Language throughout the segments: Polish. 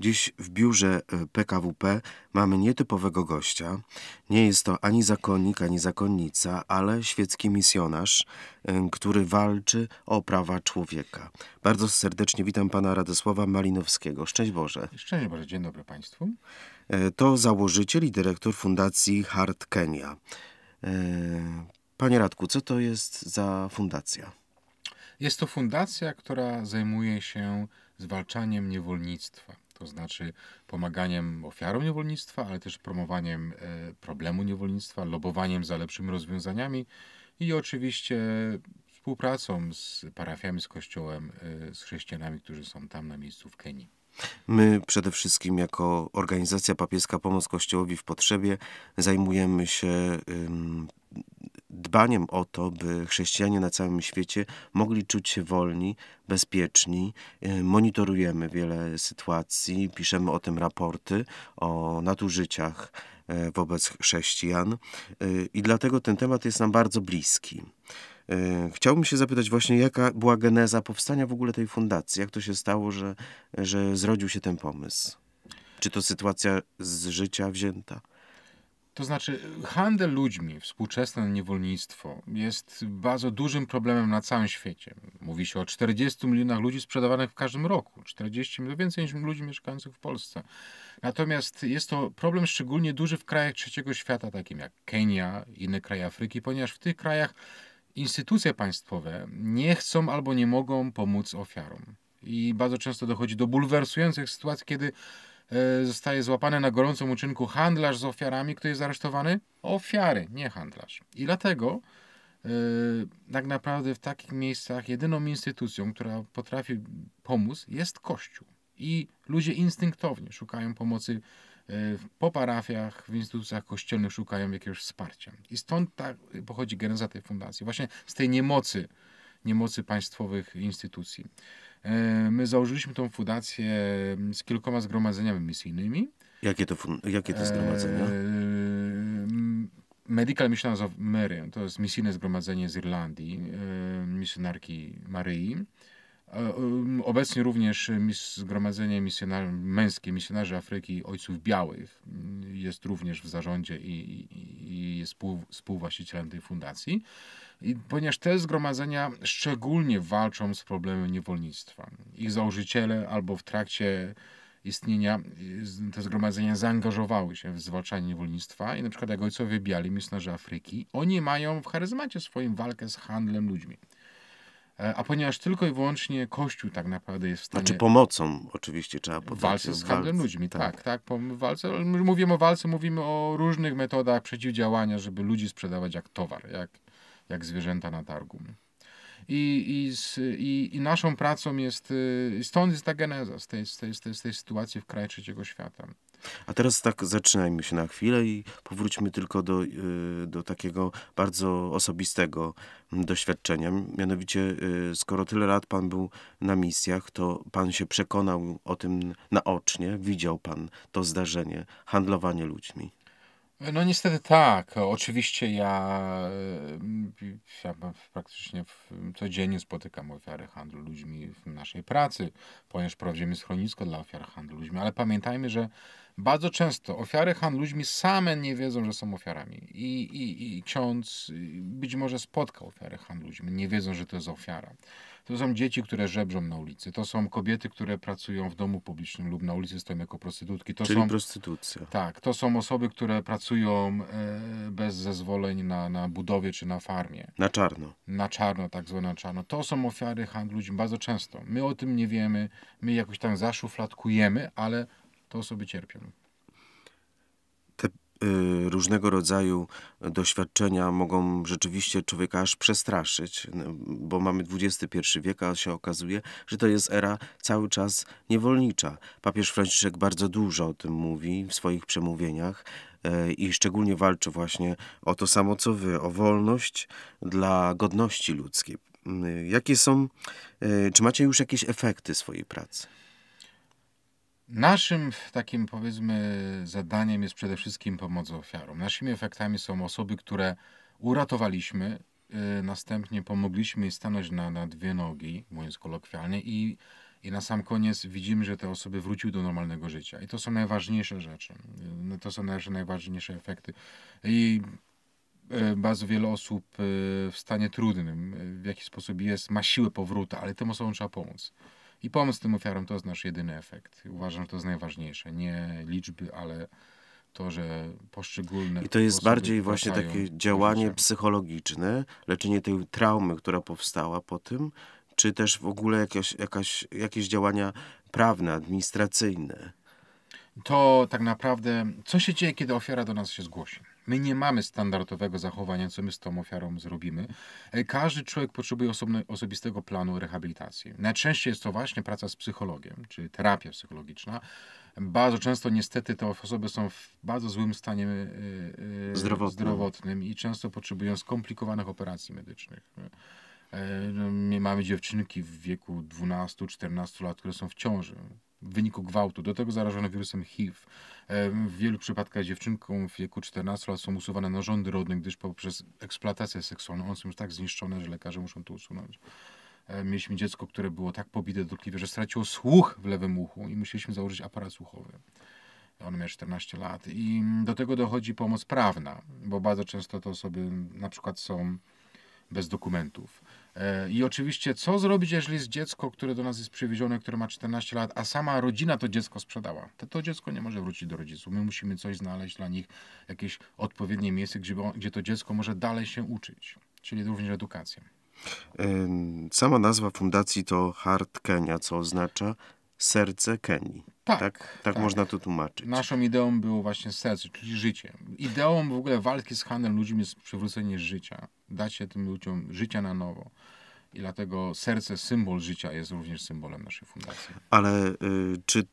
Dziś w biurze e, PKWP mamy nietypowego gościa. Nie jest to ani zakonnik, ani zakonnica, ale świecki misjonarz, e, który walczy o prawa człowieka. Bardzo serdecznie witam pana Radosława Malinowskiego. Szczęść Boże. Szczęść Boże, dzień dobry Państwu. E, To założyciel i dyrektor Fundacji Hart Kenya. Panie Radku, co to jest za fundacja? Jest to fundacja, która zajmuje się zwalczaniem niewolnictwa. To znaczy pomaganiem ofiarom niewolnictwa, ale też promowaniem e, problemu niewolnictwa, lobowaniem za lepszymi rozwiązaniami i oczywiście współpracą z parafiami, z kościołem, e, z chrześcijanami, którzy są tam na miejscu w Kenii. My przede wszystkim jako organizacja papieska Pomoc Kościołowi w Potrzebie zajmujemy się dbaniem o to, by chrześcijanie na całym świecie mogli czuć się wolni, bezpieczni. Y, Monitorujemy wiele sytuacji, piszemy o tym raporty, o nadużyciach e, wobec chrześcijan Y, i dlatego ten temat jest nam bardzo bliski. Y, Chciałbym się zapytać właśnie, jaka była geneza powstania w ogóle tej fundacji? Jak to się stało, że, że zrodził się ten pomysł? Czy to sytuacja z życia wzięta? To znaczy, handel ludźmi, współczesne niewolnictwo jest bardzo dużym problemem na całym świecie. Mówi się o 40 milionach ludzi sprzedawanych w każdym roku. 40 milionów, więcej niż ludzi mieszkających w Polsce. Natomiast jest to problem szczególnie duży w krajach trzeciego świata, takim jak Kenia, inne kraje Afryki, ponieważ w tych krajach instytucje państwowe nie chcą albo nie mogą pomóc ofiarom. I bardzo często dochodzi do bulwersujących sytuacji, kiedy zostaje złapany na gorącym uczynku handlarz z ofiarami. Kto jest aresztowany? Ofiary, nie handlarz. I dlatego e, tak naprawdę w takich miejscach jedyną instytucją, która potrafi pomóc, jest Kościół. I ludzie instynktownie szukają pomocy e, po parafiach, w instytucjach kościelnych, szukają jakiegoś wsparcia. I stąd tak pochodzi geneza tej fundacji. Właśnie z tej niemocy, niemocy państwowych instytucji. E, My założyliśmy tą fundację z kilkoma zgromadzeniami misyjnymi. Jakie to, jakie to zgromadzenia? Eee, Medical Missioners of Mary, to jest misyjne zgromadzenie z Irlandii, e, misjonarki Maryi. E, em, Obecnie również zgromadzenie misjonar- męskie misjonarzy Afryki Ojców Białych mm, jest również w zarządzie i, i, i jest współ, współwłaścicielem tej fundacji. I ponieważ te zgromadzenia szczególnie walczą z problemem niewolnictwa. Ich założyciele albo w trakcie istnienia y, te zgromadzenia zaangażowały się w zwalczanie niewolnictwa i na przykład jak ojcowie biali, misjonarze Afryki, oni mają w charyzmacie swoim walkę z handlem ludźmi. E, A ponieważ tylko i wyłącznie Kościół tak naprawdę jest w stanie Znaczy pomocą oczywiście trzeba podać. walce z handlem ludźmi, tak, tak, po w walce, mówimy o walce, mówimy o różnych metodach przeciwdziałania, żeby ludzi sprzedawać jak towar, jak, jak zwierzęta na targu. I, i, z, i, I naszą pracą jest, y, stąd jest ta geneza z tej, z tej, z tej, z tej sytuacji w kraju trzeciego świata. A teraz tak zatrzymajmy się na chwilę i powróćmy tylko do, y, do takiego bardzo osobistego doświadczenia. Mianowicie, y, skoro tyle lat pan był na misjach, to pan się przekonał o tym naocznie, widział pan to zdarzenie, handlowanie ludźmi. No niestety tak. Oczywiście ja, y, ja praktycznie codziennie spotykam ofiary handlu ludźmi w naszej pracy, ponieważ prowadzimy schronisko dla ofiar handlu ludźmi, ale pamiętajmy, że bardzo często ofiary handlu ludźmi same nie wiedzą, że są ofiarami. I, i, i ksiądz y, być może spotkał ofiarę handlu ludźmi, nie wiedzą, że to jest ofiara. To są dzieci, które żebrzą na ulicy. To są kobiety, które pracują w domu publicznym lub na ulicy stoją jako prostytutki. To Czyli są prostytucja. tak, to są osoby, które pracują e, bez zezwoleń na, na budowie czy na farmie. Na czarno. Na czarno, tak zwane na czarno. To są ofiary handlu ludźmi bardzo często. My o tym nie wiemy, my jakoś tam zaszufladkujemy, ale te osoby cierpią. Te y, różnego rodzaju doświadczenia mogą rzeczywiście człowieka aż przestraszyć, bo mamy XXI wiek, a się okazuje, że to jest era cały czas niewolnicza. Papież Franciszek bardzo dużo o tym mówi w swoich przemówieniach e, i szczególnie walczy właśnie o to samo co wy, o wolność dla godności ludzkiej. Y, Jakie są, y, czy macie już jakieś efekty swojej pracy? Naszym takim powiedzmy zadaniem jest przede wszystkim pomoc ofiarom. Naszymi efektami są osoby, które uratowaliśmy, y, następnie pomogliśmy stanąć na, na dwie nogi, mówiąc kolokwialnie, i, i na sam koniec widzimy, że te osoby wróciły do normalnego życia. I to są najważniejsze rzeczy. No, to są nasze najważniejsze efekty. I e, bardzo wiele osób w stanie trudnym, w jakiś sposób jest, ma siłę powrotu, ale tym osobom trzeba pomóc. I pomóc tym ofiarom to jest nasz jedyny efekt. Uważam, że to jest najważniejsze. Nie liczby, ale to, że poszczególne. I to jest bardziej właśnie takie działanie psychologiczne, leczenie tej traumy, która powstała po tym, czy też w ogóle jakieś, jakaś, jakieś działania prawne, administracyjne. To tak naprawdę, co się dzieje, kiedy ofiara do nas się zgłosi? My nie mamy standardowego zachowania, co my z tą ofiarą zrobimy. E, Każdy człowiek potrzebuje osobno, osobistego planu rehabilitacji. Najczęściej jest to właśnie praca z psychologiem, czy terapia psychologiczna. Bardzo często niestety te osoby są w bardzo złym stanie e, e, Zdrowotnym. zdrowotnym i często potrzebują skomplikowanych operacji medycznych. No, my mamy dziewczynki w wieku 12-14 lat, które są w ciąży w wyniku gwałtu, do tego zarażone wirusem HIV. E, W wielu przypadkach dziewczynkom w wieku 14 lat są usuwane narządy rodne, gdyż poprzez eksploatację seksualną one są już tak zniszczone, że lekarze muszą to usunąć. E, Mieliśmy dziecko, które było tak pobite dotkliwie, że straciło słuch w lewym uchu i musieliśmy założyć aparat słuchowy. Ono miało 14 lat. I do tego dochodzi pomoc prawna, bo bardzo często te osoby na przykład są bez dokumentów. E, I oczywiście, co zrobić, jeżeli jest dziecko, które do nas jest przywiezione, które ma 14 lat, a sama rodzina to dziecko sprzedała? To, to dziecko nie może wrócić do rodziców. My musimy coś znaleźć dla nich, jakieś odpowiednie miejsce, gdzie, gdzie to dziecko może dalej się uczyć, czyli również edukacja. Ym, Sama nazwa fundacji to Heart Kenya, co oznacza serce Kenii. Tak, tak, tak, tak. można to tłumaczyć. Naszą ideą było właśnie serce, czyli życie. Ideą w ogóle walki z handlem ludźmi jest przywrócenie życia. Dać się tym ludziom życia na nowo. I dlatego serce, symbol życia jest również symbolem naszej fundacji. Ale y, czy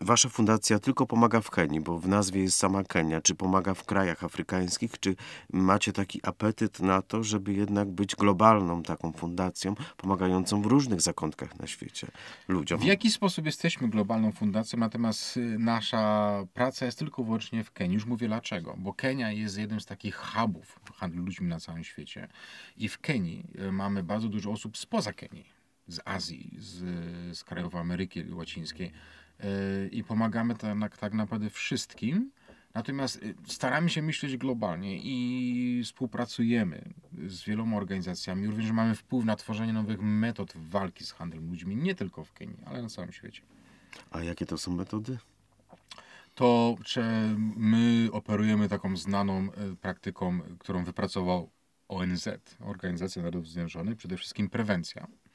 wasza fundacja tylko pomaga w Kenii, bo w nazwie jest sama Kenia, czy pomaga w krajach afrykańskich, czy macie taki apetyt na to, żeby jednak być globalną taką fundacją, pomagającą w różnych zakątkach na świecie ludziom? W jaki sposób jesteśmy globalną fundacją, natomiast y, nasza praca jest tylko wyłącznie w Kenii. Już mówię dlaczego. Bo Kenia jest jednym z takich hubów handlu ludźmi na całym świecie. I w Kenii y, mamy bardzo dużo osób spoza Kenii, z Azji, z, z krajów Ameryki Łacińskiej. Y, I pomagamy tak, tak naprawdę wszystkim. Natomiast y, staramy się myśleć globalnie i współpracujemy z wieloma organizacjami. Również mamy wpływ na tworzenie nowych metod walki z handlem ludźmi, nie tylko w Kenii, ale na całym świecie. A jakie to są metody? To my operujemy taką znaną e, praktyką, którą wypracował ONZ, Organizacja Narodów Zjednoczonych, przede wszystkim prewencja, e,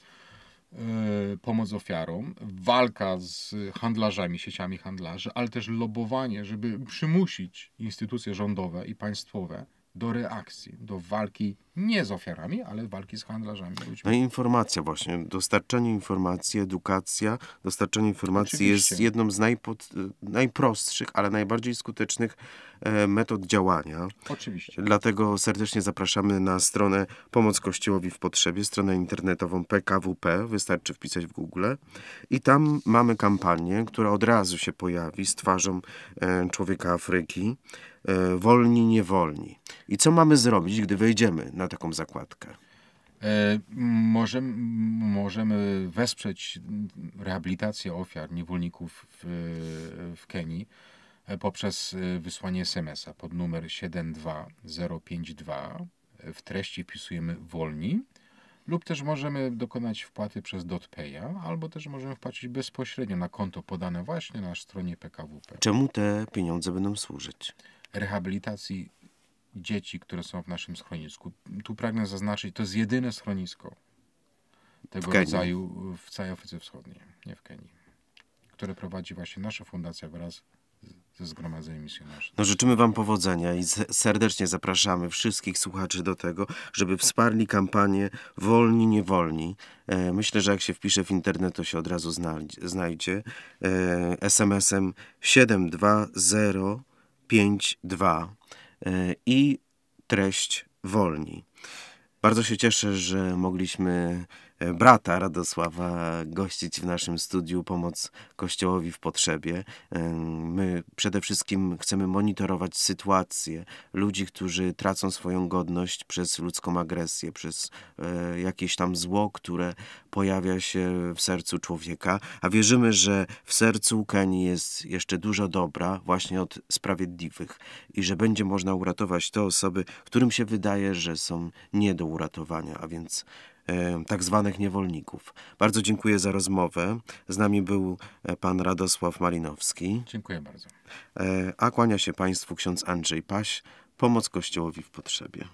pomoc ofiarom, walka z handlarzami, sieciami handlarzy, ale też lobowanie, żeby przymusić instytucje rządowe i państwowe do reakcji, do walki nie z ofiarami, ale walki z handlarzami ludźmi. No i informacja właśnie, dostarczanie informacji, edukacja, dostarczanie informacji Oczywiście. jest jedną z najpod, najprostszych, ale najbardziej skutecznych e, metod działania. Oczywiście. Dlatego serdecznie zapraszamy na stronę Pomoc Kościołowi w Potrzebie, stronę internetową PKWP, wystarczy wpisać w Google. I tam mamy kampanię, która od razu się pojawi z twarzą e, człowieka Afryki. E, wolni, niewolni. I co mamy zrobić, gdy wejdziemy na taką zakładkę? E, Możemy, możemy wesprzeć rehabilitację ofiar, niewolników w, w Kenii e, poprzez e, wysłanie SMS-a pod numer 72052. W treści wpisujemy wolni lub też możemy dokonać wpłaty przez DotPaya, albo też możemy wpłacić bezpośrednio na konto podane właśnie na stronie PKWP. Czemu te pieniądze będą służyć? Rehabilitacji dzieci, które są w naszym schronisku. Tu pragnę zaznaczyć, to jest jedyne schronisko tego rodzaju w całej Afryce Wschodniej, nie w Kenii, które prowadzi właśnie nasza fundacja wraz ze Zgromadzeniem Misjonarzy. No życzymy Wam powodzenia i serdecznie zapraszamy wszystkich słuchaczy do tego, żeby wsparli kampanię Wolni, Niewolni. E, myślę, że jak się wpisze w internet, to się od razu znajdzie. E, SMS-em 72052 e, i treść Wolni. Bardzo się cieszę, że mogliśmy e, brata Radosława gościć w naszym studiu Pomoc Kościołowi w Potrzebie. E, My przede wszystkim chcemy monitorować sytuację ludzi, którzy tracą swoją godność przez ludzką agresję, przez e, jakieś tam zło, które pojawia się w sercu człowieka, a wierzymy, że w sercu Kenii jest jeszcze dużo dobra właśnie od sprawiedliwych i że będzie można uratować te osoby, którym się wydaje, że są nie do uratowania, a więc e, tak zwanych niewolników. Bardzo dziękuję za rozmowę. Z nami był e, pan Radosław Malinowski, Dziękuję bardzo. e, a kłania się państwu ksiądz Andrzej Paś, Pomoc Kościołowi w Potrzebie.